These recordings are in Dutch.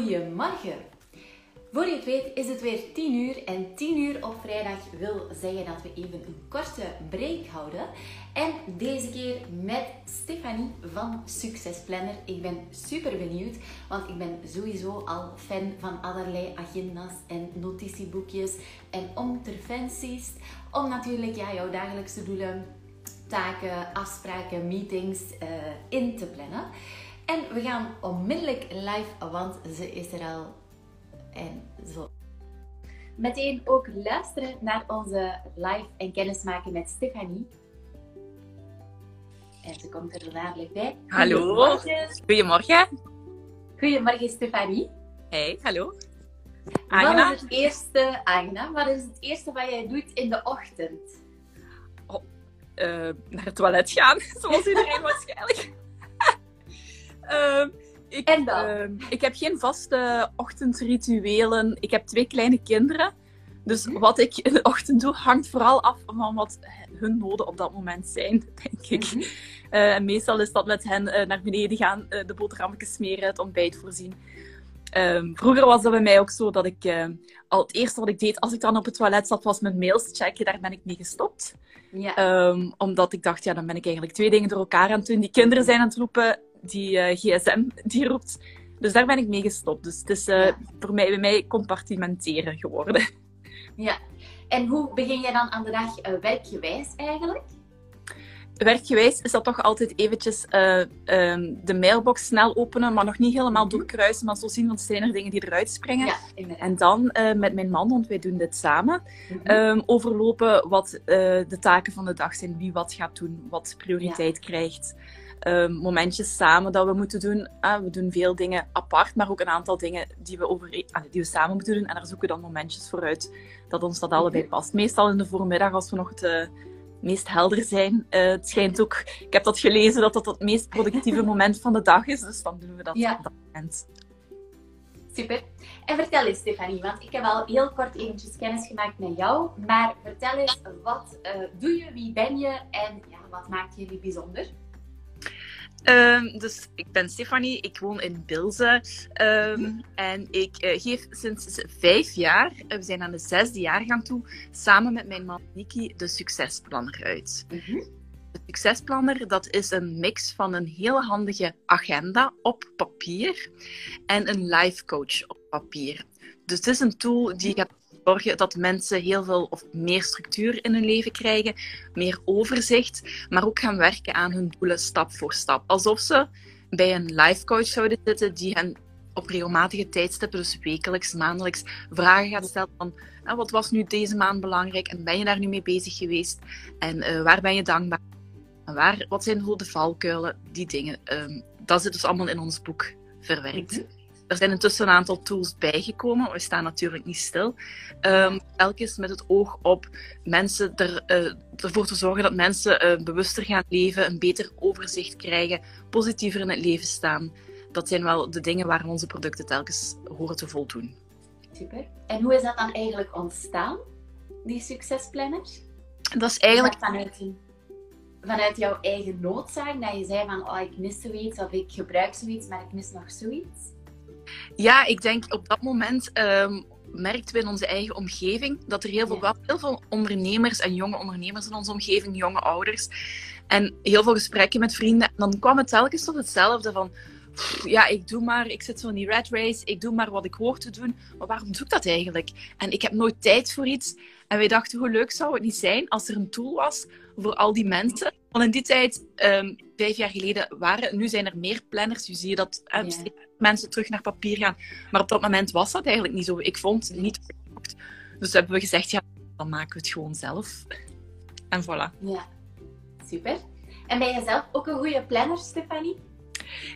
Goedemorgen. Voor je het weet is het weer 10 uur en 10 uur op vrijdag wil zeggen dat we even een korte break houden. En deze keer met Stefanie van Succesplanner. Ik ben super benieuwd, want ik ben sowieso al fan van allerlei agenda's en notitieboekjes en interventies. Om natuurlijk ja, jouw dagelijkse doelen, taken, afspraken, meetings uh, in te plannen. En we gaan onmiddellijk live, want ze is er al. En zo. Meteen ook luisteren naar onze live en kennismaken met Stefanie. En ze komt er dadelijk bij. Hallo. Goedemorgen. Goedemorgen. Goedemorgen, Stefanie. Hey, hallo. Agna. Wat is het eerste, Agna, wat is het eerste wat jij doet in de ochtend? Oh, uh, naar het toilet gaan, zoals iedereen waarschijnlijk. Uh, ik, en dan? Uh, ik heb geen vaste ochtendrituelen. Ik heb twee kleine kinderen. Dus -hmm. wat ik in de ochtend doe, hangt vooral af van wat hun noden op dat moment zijn, denk ik. Mm -hmm. uh, en meestal is dat met hen uh, naar beneden gaan, uh, de boterhammetjes smeren, het ontbijt voorzien. Um, vroeger was dat bij mij ook zo dat ik al het eerste wat ik deed als ik dan op het toilet zat, was mijn mails checken. Daar ben ik mee gestopt. Ja. Um, omdat ik dacht, ja, dan ben ik eigenlijk twee dingen door elkaar aan het doen. Die kinderen zijn aan het roepen, die uh, gsm die roept. Dus daar ben ik mee gestopt. Dus het is uh, ja. voor mij, bij mij compartimenteren geworden. Ja. En hoe begin jij dan aan de dag uh, werkgewijs eigenlijk? Werkgewijs is dat toch altijd eventjes um, de mailbox snel openen, maar nog niet helemaal doorkruisen, maar zo zien, want zijn er dingen die eruit springen. Ja, en dan met mijn man, want wij doen dit samen, mm -hmm. um, overlopen wat de taken van de dag zijn, wie wat gaat doen, wat prioriteit ja. krijgt. Um, momentjes samen dat we moeten doen. Uh, we doen veel dingen apart, maar ook een aantal dingen die we, over, die we samen moeten doen. En daar zoeken we dan momentjes voor uit dat ons dat allebei past. Meestal in de voormiddag, als we nog het uh, meest helder zijn. het schijnt ook, ik heb dat gelezen, dat dat het meest productieve moment van de dag is. Dus dan doen we dat ja. op dat moment. Super. En vertel eens, Stefanie, want ik heb al heel kort eventjes kennis gemaakt met jou. Maar vertel eens, wat doe je, wie ben je en ja, wat maakt jullie bijzonder? Um, dus ik ben Stefanie, ik woon in Bilze um, en ik uh, geef sinds vijf jaar, uh, we zijn aan de zesde jaargang toe, samen met mijn man Niki de Succesplanner uit. Mm -hmm. De Succesplanner dat is een mix van een heel handige agenda op papier en een life coach op papier. Dus het is een tool die gaat zorgen dat mensen heel veel of meer structuur in hun leven krijgen, meer overzicht, maar ook gaan werken aan hun doelen stap voor stap. Alsof ze bij een life coach zouden zitten die hen op regelmatige tijdstippen, dus wekelijks, maandelijks, vragen gaat stellen van ah, wat was nu deze maand belangrijk en ben je daar nu mee bezig geweest en uh, waar ben je dankbaar en waar, wat zijn de valkuilen, die dingen. Um, dat zit dus allemaal in ons boek verwerkt. Er zijn intussen een aantal tools bijgekomen. We staan natuurlijk niet stil. Um, telkens met het oog op mensen er, uh, ervoor te zorgen dat mensen uh, bewuster gaan leven, een beter overzicht krijgen, positiever in het leven staan. Dat zijn wel de dingen waar onze producten telkens horen te voldoen. Super. En hoe is dat dan eigenlijk ontstaan, die succesplanners? Dat is eigenlijk... Vanuit, vanuit jouw eigen noodzaak, dat je zei van, oh, ik mis zoiets, of ik gebruik zoiets, maar ik mis nog zoiets? Ja, ik denk op dat moment um, merkten we in onze eigen omgeving dat er heel veel, ja. heel veel ondernemers en jonge ondernemers in onze omgeving, jonge ouders, en heel veel gesprekken met vrienden. En dan kwam het telkens tot hetzelfde van, ja, ik doe maar, ik zit zo in die red race, ik doe maar wat ik hoor te doen, maar waarom doe ik dat eigenlijk? En ik heb nooit tijd voor iets. En wij dachten, hoe leuk zou het niet zijn als er een tool was voor al die mensen. Want in die tijd, um, vijf jaar geleden, waren, nu zijn er meer planners. Je dat uh, ja. Mensen terug naar papier gaan. Maar op dat moment was dat eigenlijk niet zo. Ik vond het niet. Dus hebben we gezegd, ja, dan maken we het gewoon zelf. En voilà. Ja, super. En ben je zelf ook een goede planner, Stefanie?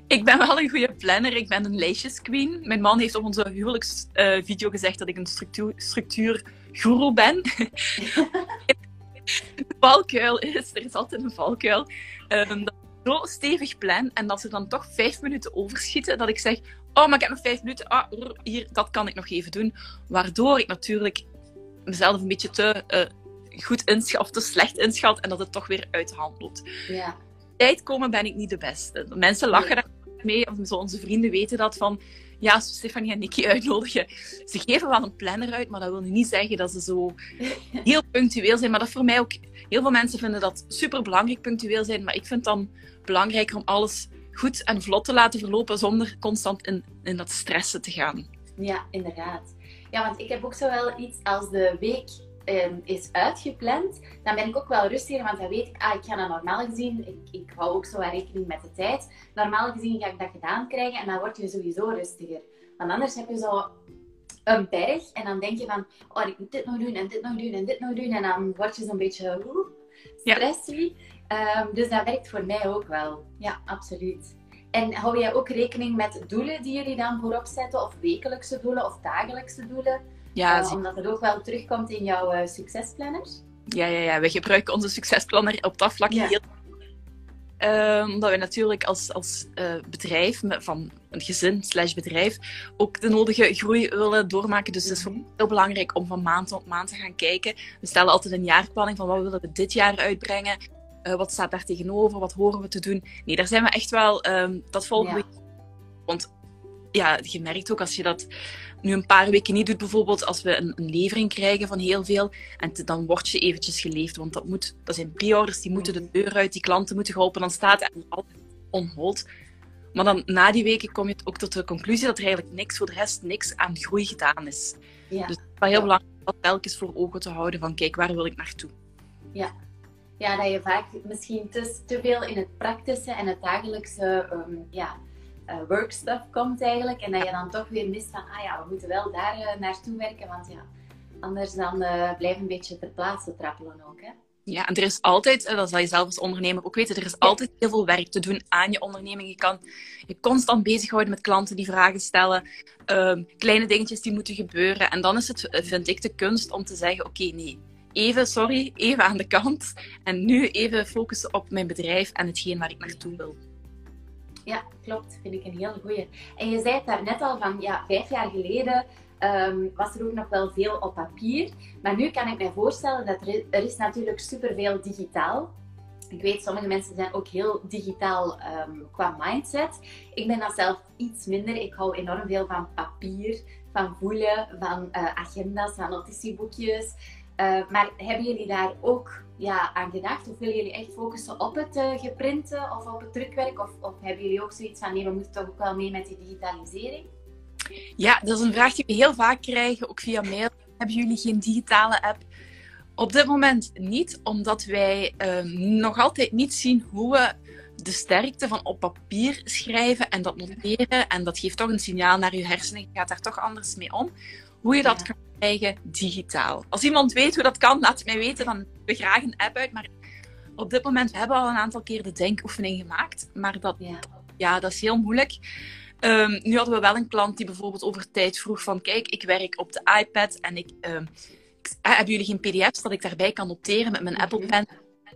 Ik ben wel een goede planner. Ik ben een lijstjesqueen. Mijn man heeft op onze huwelijksvideo gezegd dat ik een structuur, ben. de valkuil is, er is altijd een valkuil, um, dat ik zo stevig plan en dat ze dan toch vijf minuten overschieten, dat ik zeg, oh, maar ik heb nog vijf minuten, ah, hier, dat kan ik nog even doen. Waardoor ik natuurlijk mezelf een beetje te uh, goed inschat, of te slecht inschat en dat het toch weer uit de hand loopt. Ja. Tijd komen ben ik niet de beste. Mensen lachen daar mee, of onze vrienden weten dat van, ja, als we Stefanie en Nicky uitnodigen, ze geven wel een planner uit, maar dat wil niet zeggen dat ze zo heel punctueel zijn. Maar dat voor mij ook, heel veel mensen vinden dat super belangrijk punctueel zijn, maar ik vind dan belangrijker om alles goed en vlot te laten verlopen zonder constant in, in dat stressen te gaan. Ja, inderdaad. Ja, want ik heb ook zo wel iets als de week um, is uitgepland, dan ben ik ook wel rustiger, want dan weet ik, ah, ik ga dat normaal gezien, ik, ik hou ook zo wel rekening met de tijd. Normaal gezien ga ik dat gedaan krijgen en dan word je sowieso rustiger. Want anders heb je zo een berg en dan denk je van, oh, ik moet dit nog doen en dit nog doen en dit nog doen. En dan word je zo'n beetje stressy. Ja. Um, dus dat werkt voor mij ook wel. Ja, absoluut. En hou jij ook rekening met doelen die jullie dan voorop zetten? Of wekelijkse doelen of dagelijkse doelen? Ja, uh, omdat het ook wel terugkomt in jouw uh, succesplanners. Ja, ja, ja, we gebruiken onze succesplanner op dat vlak heel uh, omdat we natuurlijk als, als uh, bedrijf, van een gezin slash bedrijf, ook de nodige groei willen doormaken. Dus het is mhm. heel belangrijk om van maand tot maand te gaan kijken. We stellen altijd een jaarplanning van wat willen we dit jaar uitbrengen. Uh, wat staat daar tegenover? Wat horen we te doen? Nee, daar zijn we echt wel... Um, dat volgen we... Want ja, je merkt ook als je dat nu een paar weken niet doet, bijvoorbeeld als we een, een levering krijgen van heel veel, en dan word je eventjes geleefd, want dat, moet, dat zijn pre-orders, die moeten de deur uit, die klanten moeten geholpen, dan staat het altijd onhold. Maar dan na die weken kom je ook tot de conclusie dat er eigenlijk niks voor de rest, niks aan groei gedaan is. Ja. Dus het is wel heel belangrijk om telkens voor ogen te houden van kijk, waar wil ik naartoe? Ja, ja dat je vaak misschien te, te veel in het praktische en het dagelijkse um, ja, uh, workstuff komt eigenlijk. En dat je dan toch weer mist van, ah ja, we moeten wel daar uh, naartoe werken. Want ja, anders dan uh, blijf een beetje ter plaatse trappelen ook. Hè? Ja, en er is altijd, dat zal je zelf als ondernemer ook weten, er is altijd heel veel werk te doen aan je onderneming. Je kan je constant bezighouden met klanten die vragen stellen, um, kleine dingetjes die moeten gebeuren. En dan is het, vind ik, de kunst om te zeggen, oké, okay, nee, even, sorry, even aan de kant. En nu even focussen op mijn bedrijf en hetgeen waar ik naartoe wil. Ja, klopt. Vind ik een heel goeie. En je zei het daar net al van, ja, vijf jaar geleden um, was er ook nog wel veel op papier. Maar nu kan ik me voorstellen dat er, er is natuurlijk superveel digitaal. Ik weet, sommige mensen zijn ook heel digitaal um, qua mindset. Ik ben dat zelf iets minder. Ik hou enorm veel van papier, van voelen, van uh, agenda's, van notitieboekjes. Uh, maar hebben jullie daar ook ja, aan gedacht? Of willen jullie echt focussen op het uh, geprinten of op het drukwerk? Of, of hebben jullie ook zoiets van, nee, we moeten toch ook wel mee met die digitalisering? Ja, dat is een vraag die we heel vaak krijgen, ook via mail. Hebben jullie geen digitale app? Op dit moment niet, omdat wij uh, nog altijd niet zien hoe we de sterkte van op papier schrijven en dat noteren. En dat geeft toch een signaal naar je hersenen. Je gaat daar toch anders mee om. Hoe je dat kan krijgen digitaal. Als iemand weet hoe dat kan, laat het mij weten. Dan we graag een app uit. Maar op dit moment we hebben we al een aantal keer de denkoefening gemaakt. Maar dat, ja. ja dat is heel moeilijk. Um, nu hadden we wel een klant die bijvoorbeeld over tijd vroeg van... Kijk, ik werk op de iPad en ik... Um, hebben jullie geen pdf's dat ik daarbij kan noteren met mijn Apple Pen?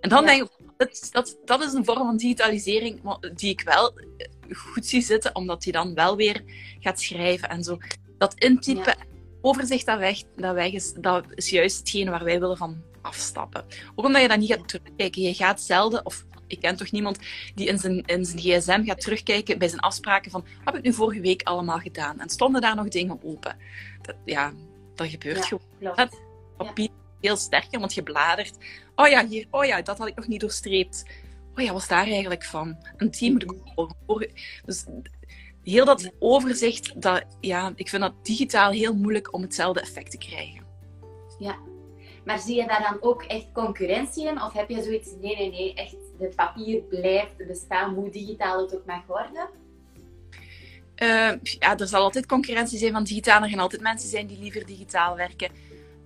En dan denk ik, dat, dat, dat is een vorm van digitalisering die ik wel eh, goed zie zitten, omdat hij dan wel weer gaat schrijven en zo. Dat intypen overzicht dat weg, dat weg is, dat is juist hetgene waar wij willen van afstappen. Ook omdat je dan niet gaat terugkijken. Je gaat zelden, of ik ken toch niemand die in zijn, in zijn gsm gaat terugkijken bij zijn afspraken van wat heb ik nu vorige week allemaal gedaan? En stonden daar nog dingen open? Dat, ja, dat gebeurt gewoon. Dat papier heel sterker, want je bladert. Oh ja, hier, oh ja, dat had ik nog niet doorstreept. Oh ja, was daar eigenlijk van? Een team moet ik ook Dus heel dat overzicht, dat, ja, ik vind dat digitaal heel moeilijk om hetzelfde effect te krijgen. Ja, maar zie je daar dan ook echt concurrentie in? Of heb je zoiets, nee, nee, nee, echt, het papier blijft bestaan, hoe digitaal het ook mag worden? Uh, ja, er zal altijd concurrentie zijn van digitaal. Er gaan altijd mensen zijn die liever digitaal werken.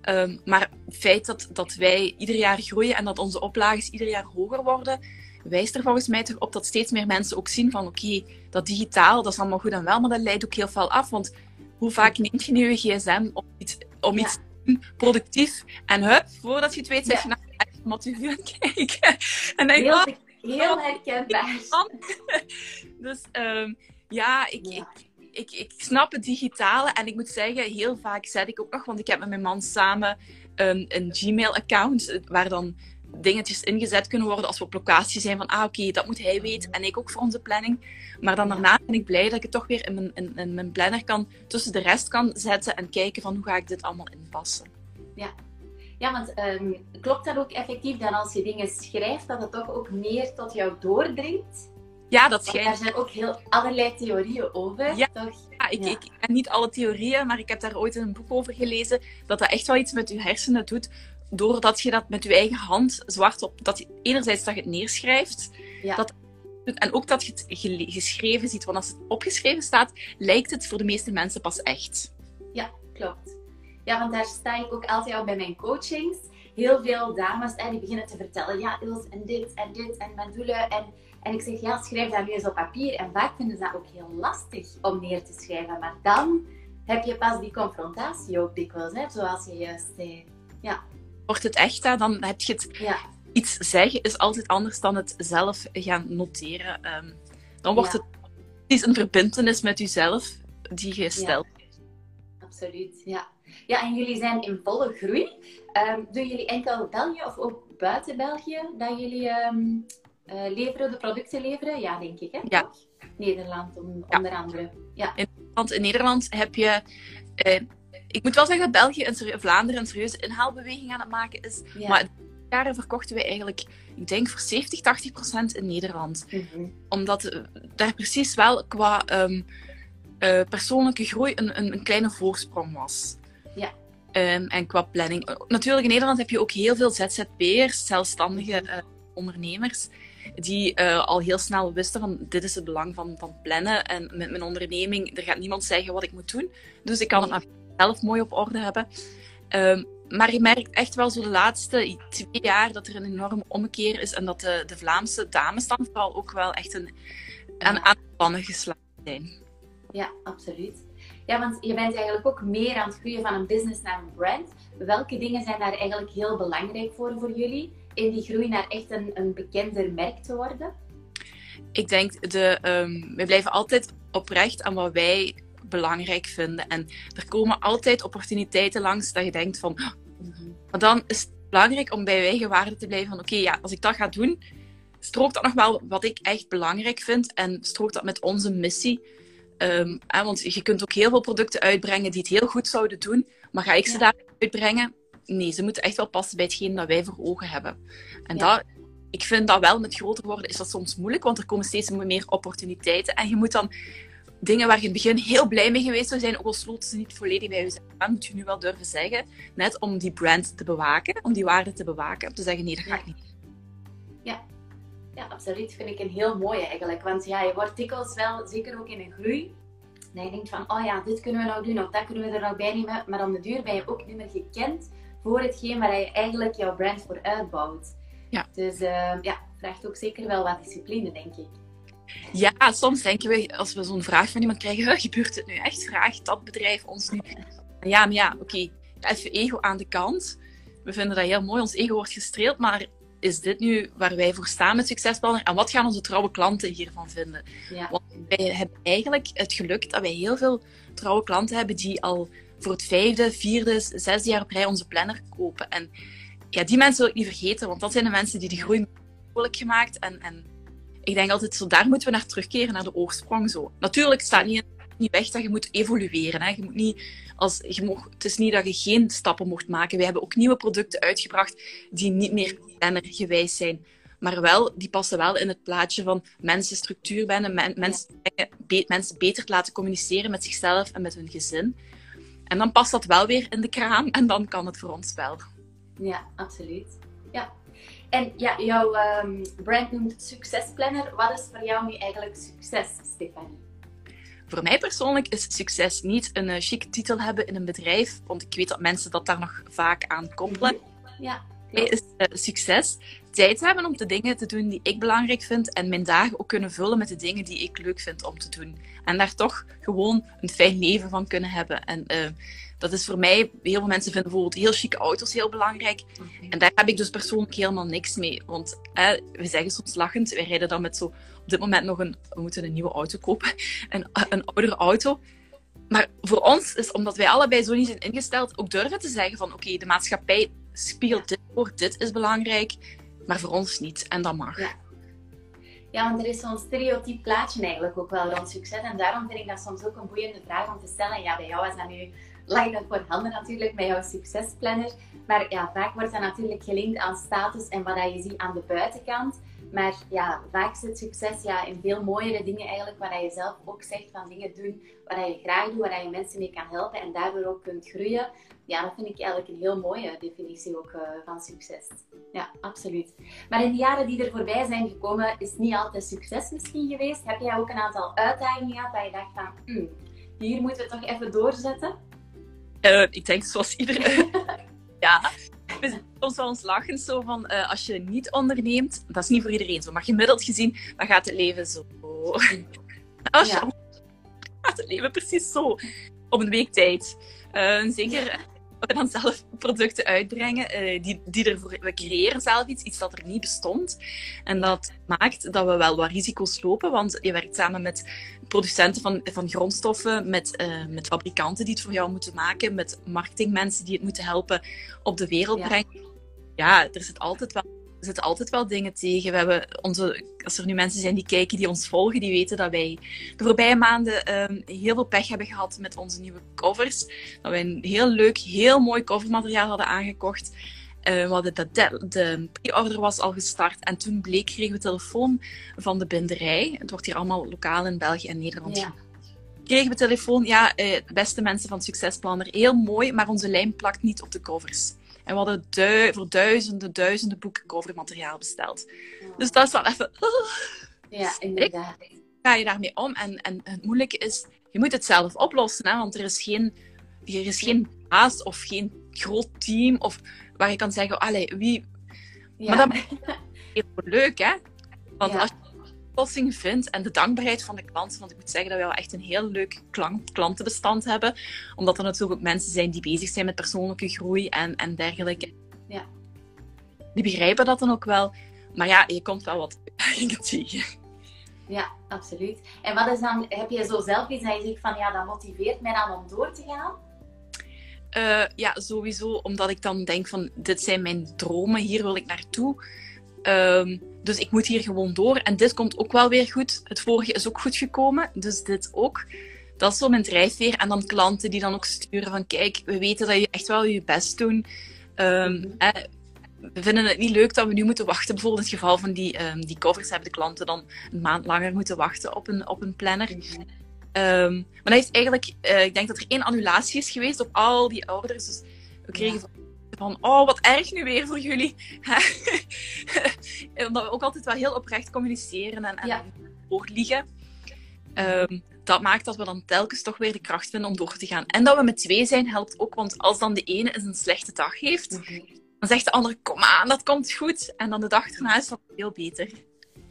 Uh, maar het feit dat, dat wij ieder jaar groeien en dat onze oplages ieder jaar hoger worden, wijst er volgens mij toch op dat steeds meer mensen ook zien van oké, dat digitaal, dat is allemaal goed en wel, maar dat leidt ook heel veel af. Want hoe vaak neemt je nu je gsm om iets, om iets te doen, productief, en hup, voordat je het weet, zeg je naar tu aan het kijken. En dan heel, ik, heel herkenbaar. dus um, ja, ik, Ik, ik, ik snap het digitale en ik moet zeggen, heel vaak zet ik ook nog, want ik heb met mijn man samen een, een Gmail-account waar dan dingetjes ingezet kunnen worden als we op locatie zijn van, ah oké, dat moet hij weten en ik ook voor onze planning. Maar dan daarna ben ik blij dat ik het toch weer in mijn, in, in mijn planner kan, tussen de rest kan zetten en kijken van hoe ga ik dit allemaal inpassen. Ja, ja, want um, klopt dat ook effectief dat als je dingen schrijft, dat het toch ook meer tot jou doordringt? Ja, dat schijnt. Er zijn ook heel allerlei theorieën over, ja. toch? Ja, ik, ik ken niet alle theorieën, maar ik heb daar ooit een boek over gelezen, dat dat echt wel iets met je hersenen doet, doordat je dat met je eigen hand zwart op... Dat je, enerzijds dat je het neerschrijft, ja. dat, en ook dat je het geschreven ziet. Want als het opgeschreven staat, lijkt het voor de meeste mensen pas echt. Ja, klopt. Ja, want daar sta ik ook altijd al bij mijn coachings. Heel veel dames die beginnen te vertellen, ja, Ils, en dit en dit en mijn doelen. En, en ik zeg, ja, schrijf dat nu eens op papier. En vaak vinden ze dat ook heel lastig om neer te schrijven. Maar dan heb je pas die confrontatie ook dikwijls, hè, zoals je juist zei. Ja. Wordt het echt, hè, dan heb je het... Ja. Iets zeggen is altijd anders dan het zelf gaan noteren. Um, dan wordt Ja. het... Het is een verbintenis met jezelf die je stelt. Absoluut, ja. Ja, en jullie zijn in volle groei. Ehm, doen jullie enkel België of ook buiten België dat jullie ehm, eh, leveren, de producten leveren? Ja, denk ik, hè? Ja. Nederland, Ja. onder andere. Ja, Want in Nederland heb je... eh, ik moet wel zeggen dat België en Vlaanderen een serieuze inhaalbeweging aan het maken is. ja. Maar jaren verkochten wij eigenlijk, ik denk voor 70, 80 procent in Nederland. Mhm. Omdat eh, daar precies wel qua ehm, eh, persoonlijke groei een, een, een kleine voorsprong was. Ja. Ehm, en qua planning. Natuurlijk, in Nederland heb je ook heel veel ZZP'ers, zelfstandige Mhm. eh, ondernemers, die eh, al heel snel wisten van dit is het belang van, van plannen. En met mijn onderneming, er gaat niemand zeggen wat ik moet doen. Dus ik kan het maar zelf mooi op orde hebben. Ehm, maar je merkt echt wel zo de laatste twee jaar dat er een enorme ommekeer is en dat de, de Vlaamse dames dan vooral ook wel echt een, aan, aan de pannen geslagen zijn. ja, absoluut. Ja, want je bent eigenlijk ook meer aan het groeien van een business naar een brand. Welke dingen zijn daar eigenlijk heel belangrijk voor voor jullie? In die groei naar echt een, een bekender merk te worden? Ik denk, de, ehm, wij blijven altijd oprecht aan wat wij belangrijk vinden. En er komen altijd opportuniteiten langs dat je denkt van... Maar dan is het belangrijk om bij eigen waarde te blijven van... Oké, ja, als ik dat ga doen, strookt dat nog wel wat ik echt belangrijk vind. En strookt dat met onze missie. Ehm, hè, want je kunt ook heel veel producten uitbrengen die het heel goed zouden doen. Maar ga ik ze Ja. daar uitbrengen? Nee, ze moeten echt wel passen bij hetgeen dat wij voor ogen hebben. En Ja. dat, ik vind dat wel met groter worden is dat soms moeilijk, want er komen steeds meer opportuniteiten. En je moet dan dingen waar je in het begin heel blij mee geweest zou zijn, ook al sloten ze niet volledig bij jezelf aan, moet je nu wel durven zeggen. Net om die brand te bewaken, om die waarde te bewaken. Om te zeggen, nee, dat ga ik niet. Ja, absoluut. Vind ik een heel mooie eigenlijk. Want ja, je wordt dikwijls wel, zeker ook in een groei, dat je denkt van, oh ja, dit kunnen we nou doen of dat kunnen we er nog bij nemen. Maar om de duur ben je ook niet meer gekend voor hetgeen waar je eigenlijk jouw brand voor uitbouwt. Ja. Dus eh, ja, vraagt ook zeker wel wat discipline, denk ik. Ja, soms denken we, als we zo'n vraag van iemand krijgen, "Huh, gebeurt het nu echt? Vraagt dat bedrijf ons nu? Ja, maar ja, oké, even ego aan de kant. We vinden dat heel mooi, ons ego wordt gestreeld, maar is dit nu waar wij voor staan met Succesplanner? En wat gaan onze trouwe klanten hiervan vinden? Ja, Want wij hebben eigenlijk het geluk dat wij heel veel trouwe klanten hebben die al voor het vijfde, vierde, zesde jaar op rij onze planner kopen. En ja, die mensen wil ik niet vergeten, want dat zijn de mensen die de groei mogelijk gemaakt. En, en ik denk altijd, zo daar moeten we naar terugkeren, naar de oorsprong. Zo. Natuurlijk staat niet, niet weg dat je moet evolueren. Hè. Je moet niet, als, je mocht, het is niet dat je geen stappen mocht maken. Wij hebben ook nieuwe producten uitgebracht die niet meer plannergewijs zijn. Maar wel, die passen wel in het plaatje van mensen structuur mensen beter te laten communiceren met zichzelf en met hun gezin. En dan past dat wel weer in de kraam en dan kan het voor ons wel. ja absoluut. Ja. En ja, jouw ehm, brand noemt Succesplanner. Wat is voor jou nu eigenlijk succes, Stefanie? Voor mij persoonlijk is succes niet een uh, chic titel hebben in een bedrijf, want ik weet dat mensen dat daar nog vaak aan koppelen. Ja, mij is uh, succes tijd hebben om de dingen te doen die ik belangrijk vind en mijn dagen ook kunnen vullen met de dingen die ik leuk vind om te doen. En daar toch gewoon een fijn leven van kunnen hebben. En uh, dat is voor mij, heel veel mensen vinden bijvoorbeeld heel chique auto's heel belangrijk. okay. En daar heb ik dus persoonlijk helemaal niks mee. Want eh, we zeggen soms lachend, wij rijden dan met zo op dit moment nog een, we moeten een nieuwe auto kopen, een, een oudere auto. Maar voor ons is, omdat wij allebei zo niet zijn ingesteld, ook durven te zeggen van oké, okay, de maatschappij spiegelt dit voor, dit is belangrijk. maar voor ons niet. En dat mag. Ja. Ja, want er is zo'n stereotyp plaatje eigenlijk ook wel rond succes. En daarom vind ik dat soms ook een boeiende vraag om te stellen. Ja, bij jou is dat nu lang voor handen natuurlijk, met jouw succesplanner. Maar ja, vaak wordt dat natuurlijk gelinkt aan status en wat je ziet aan de buitenkant. Maar ja, vaak zit succes ja, in veel mooiere dingen eigenlijk, waar je zelf ook zegt van dingen doen waar je graag doet, waar je mensen mee kan helpen en daardoor ook kunt groeien. Ja, dat vind ik eigenlijk een heel mooie definitie ook uh, van succes. Ja, absoluut. Maar in de jaren die er voorbij zijn gekomen, is niet altijd succes misschien geweest. Heb jij ook een aantal uitdagingen gehad dat je dacht van, hmm, hier moeten we toch even doorzetten? Uh, ik denk zoals iedereen. ja, we zijn soms wel ons lachen zo van uh, als je niet onderneemt, dat is niet voor iedereen zo, maar gemiddeld gezien, dan gaat het leven zo. als je ja. gaat het leven precies zo op een week tijd. Uh, zeker we dan zelf producten uitbrengen, uh, die, die ervoor, we creëren zelf iets, iets dat er niet bestond. En dat maakt dat we wel wat risico's lopen, want je werkt samen met producenten van, van grondstoffen, met, uh, met fabrikanten die het voor jou moeten maken, met marketingmensen die het moeten helpen op de wereld ja. brengen. Ja, er zit altijd wel zitten altijd wel dingen tegen. We hebben onze, als er nu mensen zijn die kijken, die ons volgen, die weten dat wij de voorbije maanden um, heel veel pech hebben gehad met onze nieuwe covers. Dat wij een heel leuk, heel mooi covermateriaal hadden aangekocht. Uh, we hadden de, de, de pre-order was al gestart en toen bleek, kregen we telefoon van de binderij. Het wordt hier allemaal lokaal in België en Nederland. Ja. Kregen we telefoon, ja, uh, beste mensen van Succesplanner, heel mooi, maar onze lijm plakt niet op de covers. En we hadden du voor duizenden, duizenden boeken covermateriaal besteld. Dus dat is wel even... Ja, inderdaad. Ga je daarmee om? En, en het moeilijke is, je moet het zelf oplossen. Hè? Want er is geen, er is geen baas of geen groot team of waar je kan zeggen, allee, wie... Ja. Maar dat is heel leuk, hè? Want ja. als je oplossing vindt en de dankbaarheid van de klanten. Want ik moet zeggen dat we wel echt een heel leuk klant, klantenbestand hebben. Omdat er natuurlijk ook mensen zijn die bezig zijn met persoonlijke groei en, en dergelijke. Ja. Die begrijpen dat dan ook wel. Maar ja, je komt wel wat tegen. Ja, absoluut. En wat is dan, heb je zo zelf iets dat je zegt van ja, dat motiveert mij dan om door te gaan? Uh, ja, sowieso. Omdat ik dan denk van dit zijn mijn dromen, hier wil ik naartoe. Um, dus ik moet hier gewoon door. En dit komt ook wel weer goed. Het vorige is ook goed gekomen, dus dit ook. Dat is zo mijn drijfveer. En dan klanten die dan ook sturen van kijk, we weten dat je echt wel je best doet. Um, we vinden het niet leuk dat we nu moeten wachten. Bijvoorbeeld in het geval van die, um, die covers hebben de klanten dan een maand langer moeten wachten op een, op een planner. Um, maar dat heeft eigenlijk, uh, ik denk dat er één annulatie is geweest op al die orders. Dus we kregen ja van, oh, wat erg nu weer voor jullie. Omdat we ook altijd wel heel oprecht communiceren en, en ja. voorliegen. Um, dat maakt dat we dan telkens toch weer de kracht vinden om door te gaan. En dat we met twee zijn helpt ook, want als dan de ene eens een slechte dag heeft, mhm. dan zegt de andere, kom aan, dat komt goed. En dan de dag erna is dat veel beter.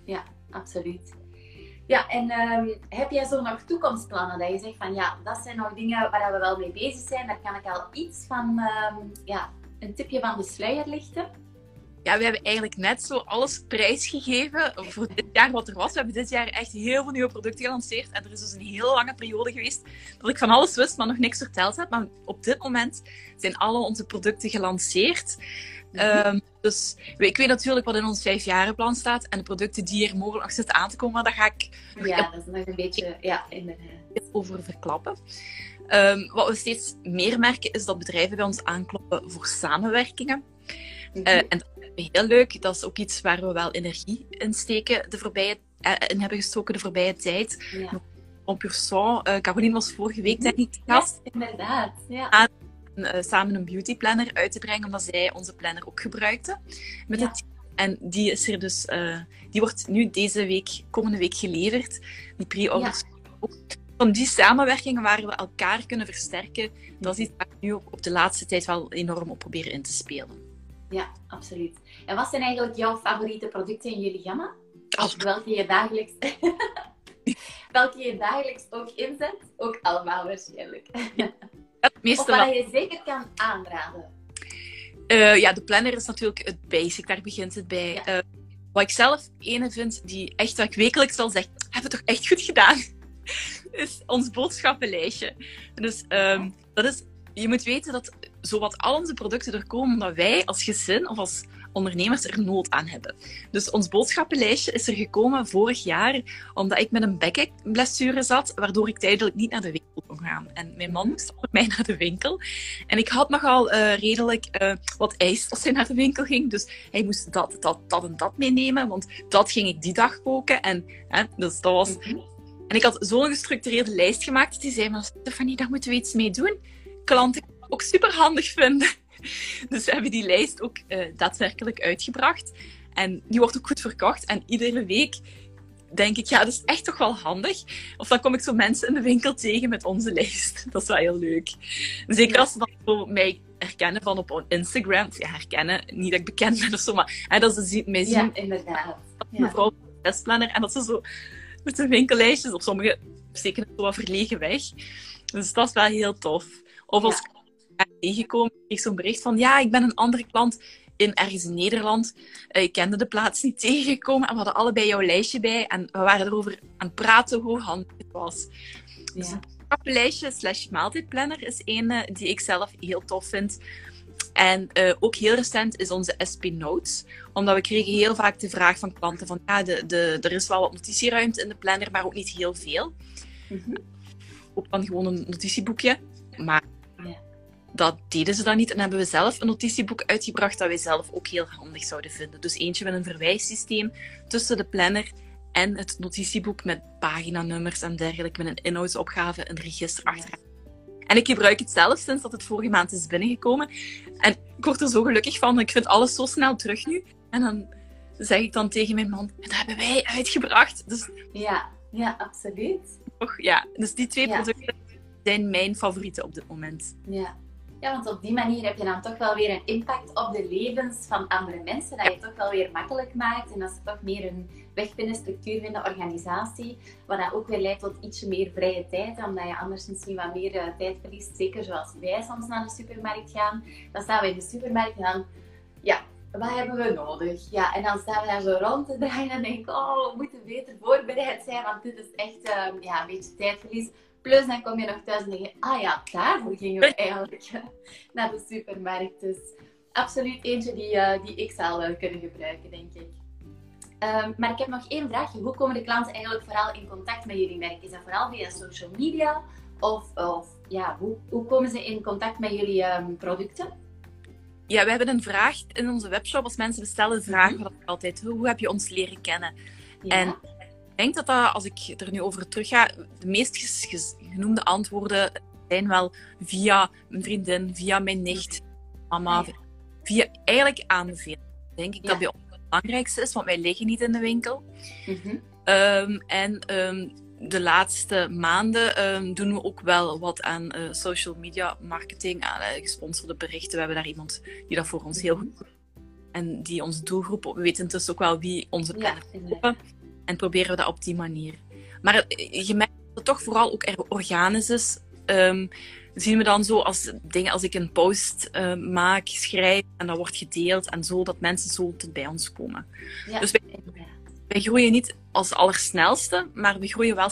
Ja, absoluut. Ja, en um, heb jij zo nog toekomstplannen? Dat je zegt van, ja, dat zijn nog dingen waar we wel mee bezig zijn. Daar kan ik al iets van um, ja, een tipje van de sluier lichten? Ja, we hebben eigenlijk net zo alles prijsgegeven voor dit jaar wat er was. We hebben dit jaar echt heel veel nieuwe producten gelanceerd. En er is dus een heel lange periode geweest dat ik van alles wist, maar nog niks verteld heb. Maar op dit moment zijn alle onze producten gelanceerd. Mhm. Um, dus ik weet natuurlijk wat in ons vijfjarenplan staat. En de producten die er mogelijk nog zitten aan te komen, daar ga ik ja, dat is nog een beetje ja, over verklappen. Um, wat we steeds meer merken is dat bedrijven bij ons aankloppen voor samenwerkingen. Mm uh, en dat is heel leuk. Dat is ook iets waar we wel energie in steken de voorbije, uh, in hebben gestoken de voorbije tijd. Ja. En uh, Caroline was vorige week denk ik gast. Ja, inderdaad. Ja. Aan, samen een beauty planner uit te brengen, omdat zij onze planner ook gebruikte met ja. het team. En die is er dus, die wordt nu deze week, komende week geleverd. Die pre-orders ja van die samenwerkingen waar we elkaar kunnen versterken, dat is iets waar we nu op, op de laatste tijd wel enorm op proberen in te spelen. Ja, absoluut. En wat zijn eigenlijk jouw favoriete producten in jullie gamma? Welke je dagelijks... welke je dagelijks ook inzet? Ook allemaal waarschijnlijk. het meeste of wat je zeker kan aanraden? Uh, ja, de planner is natuurlijk het basic, daar begint het bij. Ja. Uh, wat ik zelf ene vind, die echt wat ik wekelijks zal zeggen, hebben we toch echt goed gedaan is ons boodschappenlijstje. Dus dat is, je moet weten dat zowat al onze producten er komen omdat wij als gezin of als, ondernemers er nood aan hebben. Dus ons boodschappenlijstje is er gekomen vorig jaar omdat ik met een bekkenblessure zat, waardoor ik tijdelijk niet naar de winkel kon gaan. En mijn man moest voor mij naar de winkel. En ik had nogal uh, redelijk uh, wat ijs als hij naar de winkel ging. Dus hij moest dat, dat, dat en dat meenemen, want dat ging ik die dag koken. En hè, dus dat was... Mhm. En ik had zo'n gestructureerde lijst gemaakt hij zei, maar Stefanie, daar moeten we iets mee doen. Klanten ook super handig vinden. Dus we hebben die lijst ook uh, daadwerkelijk uitgebracht. En die wordt ook goed verkocht. En iedere week denk ik, ja, dat is echt toch wel handig. Of dan kom ik zo mensen in de winkel tegen met onze lijst. Dat is wel heel leuk. Zeker als ze dan zo mij herkennen van op Instagram. Ja, herkennen, niet dat ik bekend ben of zo, maar hè, dat ze mij zien. Ja, inderdaad. Ja. Mevrouw testplanner. En dat ze zo met hun winkellijstjes, op sommige steken het wat verlegen weg. Dus dat is wel heel tof. Of als ja. ik tegenkom, kreeg zo'n bericht van, ja, ik ben een andere klant in ergens in Nederland. Uh, ik kende de plaats niet tegengekomen en we hadden allebei jouw lijstje bij en we waren erover aan het praten hoe handig het was. Dus een lijstje slash maaltijdplanner is een uh, die ik zelf heel tof vind. En uh, ook heel recent is onze SP Notes. Omdat we kregen heel vaak de vraag van klanten van ja, de, de, er is wel wat notitieruimte in de planner, maar ook niet heel veel. Mm -hmm. Ook dan gewoon een notitieboekje. Maar ja. dat deden ze dan niet. En hebben we zelf een notitieboek uitgebracht dat wij zelf ook heel handig zouden vinden. Dus eentje met een verwijssysteem tussen de planner en het notitieboek met paginanummers en dergelijke, met een inhoudsopgave, een register achteraan. En ik gebruik het zelf sinds dat het vorige maand is binnengekomen. En ik word er zo gelukkig van. Ik vind alles zo snel terug nu. En dan zeg ik dan tegen mijn man, dat hebben wij uitgebracht. Dus, ja, ja, absoluut. Och, ja, dus die twee ja. producten zijn mijn favorieten op dit moment. Ja. Ja, want op die manier heb je dan toch wel weer een impact op de levens van andere mensen. Dat je het toch wel weer makkelijk maakt. En dat ze toch meer een weg vinden, structuur vinden, organisatie. Wat dat ook weer leidt tot ietsje meer vrije tijd. Omdat je anders misschien wat meer uh, tijd verliest. Zeker zoals wij soms naar de supermarkt gaan. Dan staan we in de supermarkt en dan... Ja, wat hebben we nodig? Ja, en dan staan we daar zo rond te draaien en denken, oh, we moeten beter voorbereid zijn, want dit is echt uh, ja, een beetje tijdverlies. Plus dan kom je nog thuis en denk je, ah ja, daarvoor gingen we eigenlijk naar de supermarkt. Dus absoluut eentje die, uh, die ik zal uh, kunnen gebruiken, denk ik. Um, maar ik heb nog één vraagje. Hoe komen de klanten eigenlijk vooral in contact met jullie merk? Is dat vooral via social media? Of, of ja, hoe, hoe komen ze in contact met jullie um, producten? Ja, we hebben een vraag in onze webshop. Als mensen bestellen, vragen we dat altijd. Hoe heb je ons leren kennen? Ja. En denk dat, dat, als ik er nu over terug ga, de meest genoemde antwoorden zijn wel via mijn vriendin, via mijn nicht, mama, ja. via eigenlijk aanbeveling. Denk ik ja. dat bij ons het belangrijkste is, want wij liggen niet in de winkel. Mm -hmm. um, en um, de laatste maanden um, doen we ook wel wat aan uh, social media marketing, aan uh, gesponsorde berichten. We hebben daar iemand die dat voor ons heel goed doet. En die onze doelgroep, we weten intussen ook wel wie onze planner kopen. En proberen we dat op die manier. Maar je merkt dat het toch vooral ook organisch is. Um, zien we dan zo als dingen als ik een post uh, maak, schrijf en dat wordt gedeeld en zo, dat mensen zo tot bij ons komen. Ja, dus wij, wij groeien niet als allersnelste, maar we groeien wel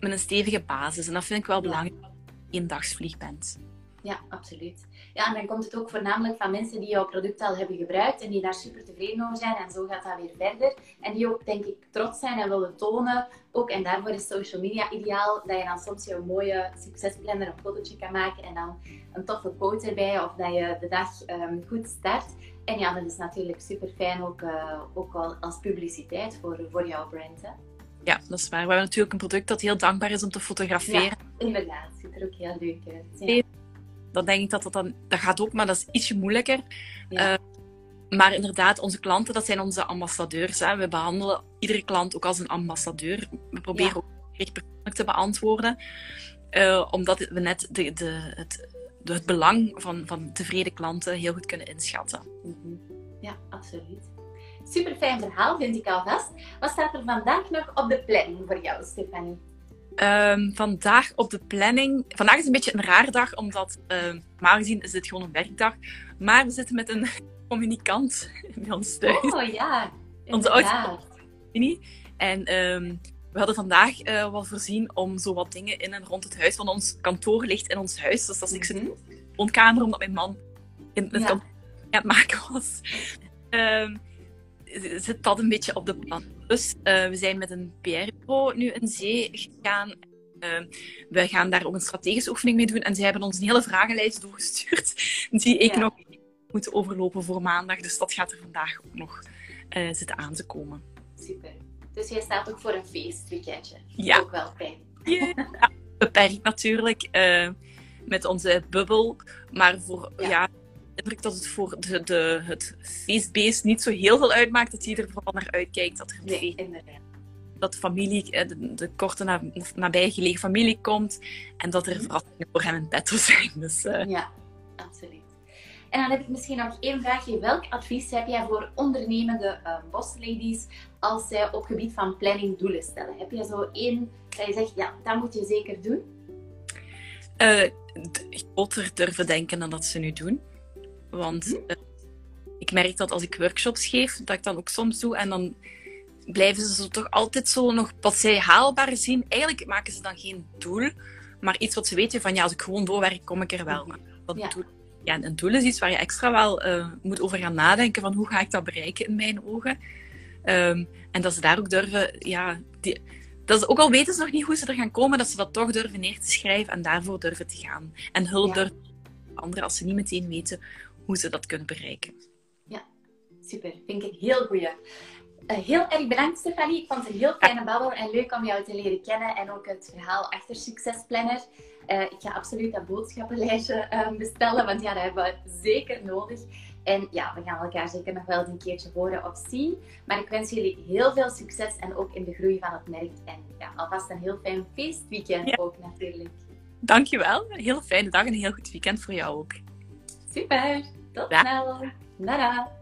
met een stevige basis. En dat vind ik wel belangrijk als je een dagsvlieg bent. Ja, absoluut. Ja, en dan komt het ook voornamelijk van mensen die jouw product al hebben gebruikt en die daar super tevreden over zijn. En zo gaat dat weer verder. En die ook, denk ik, trots zijn en willen tonen. Ook, en daarvoor is social media ideaal. Dat je dan soms je mooie succesplanner een fotootje kan maken en dan een toffe quote erbij. Of dat je de dag um, goed start. En ja, dat is natuurlijk super fijn ook, uh, ook al als publiciteit voor, voor jouw brand. Hè? Ja, dat is waar. We hebben natuurlijk een product dat heel dankbaar is om te fotograferen. Ja, inderdaad. Het ziet er ook heel leuk uit. Ja. Dan denk ik dat dat dan... Dat gaat ook, maar dat is ietsje moeilijker. Ja. Uh, maar inderdaad, onze klanten, dat zijn onze ambassadeurs. Hè. We behandelen iedere klant ook als een ambassadeur. We proberen ja. ook echt persoonlijk te beantwoorden. Uh, omdat we net de, de, het, de, het belang van, van tevreden klanten heel goed kunnen inschatten. -hmm. Ja, absoluut. Super fijn verhaal, vind ik alvast. Wat staat er vandaag nog op de planning voor jou, Stefanie? Um, vandaag op de planning. Vandaag is een beetje een raar dag, omdat um, normaal gezien is dit gewoon een werkdag. Maar we zitten met een communicant bij ons thuis. Oh ja, onze oudste. En um, we hadden vandaag uh, wel voorzien om zo wat dingen in en rond het huis. Want ons kantoor ligt in ons huis. Dus als ik zit in de woonkamer, omdat mijn man in het ja. kantoor aan het maken was. ehm, zit dat een beetje op de plan. Dus we zijn met een PR-bureau nu in zee gegaan. Uh, we gaan daar ook een strategische oefening mee doen. En ze hebben ons een hele vragenlijst doorgestuurd. Die ik nog moet overlopen voor maandag. Dus dat gaat er vandaag ook nog uh, zitten aan te komen. Super. Dus jij staat ook voor een feestweekendje. Ja. Ook wel fijn. Ja, beperkt natuurlijk. Met onze bubbel. Maar voor, ja, ja dat het voor de, de, het feestbeest niet zo heel veel uitmaakt. Dat hij er vooral naar uitkijkt. Dat er nee, inderdaad dat familie, eh, de, de korte na, nabijgelegen familie komt en dat er mhm. verrassingen voor hem in petto zijn. Dus, uh... Ja, absoluut. En dan heb ik misschien nog één vraagje. Welk advies heb jij voor ondernemende uh, bosladies als zij op gebied van planning doelen stellen? Heb je zo één dat je zegt, ja, dat moet je zeker doen? Uh, groter durven denken dan dat ze nu doen. Want uh, ik merk dat als ik workshops geef, dat ik dan ook soms doe en dan blijven ze zo toch altijd zo nog wat zij haalbaar zien. Eigenlijk maken ze dan geen doel, maar iets wat ze weten van ja, als ik gewoon doorwerk, kom ik er wel. Dat ja. Doel, ja, een doel is iets waar je extra wel uh, moet over gaan nadenken van hoe ga ik dat bereiken in mijn ogen. Um, en dat ze daar ook durven, ja, die, dat ze, ook al weten ze nog niet hoe ze er gaan komen, dat ze dat toch durven neer te schrijven en daarvoor durven te gaan. En hulp ja. durven anderen als ze niet meteen weten hoe ze dat kunnen bereiken. Ja, super. Vind ik heel goeie. Uh, heel erg bedankt, Stefanie. Ik vond het een heel fijne babbel en leuk om jou te leren kennen en ook het verhaal achter Succesplanner. Uh, ik ga absoluut dat boodschappenlijstje uh, bestellen, want ja, dat hebben we zeker nodig. En ja, we gaan elkaar zeker nog wel eens een keertje horen of zien. Maar ik wens jullie heel veel succes en ook in de groei van het merk. En ja, alvast een heel fijn feestweekend ja. ook natuurlijk. Dankjewel. Een hele fijne dag en een heel goed weekend voor jou ook. Super. Tot snel. Nada.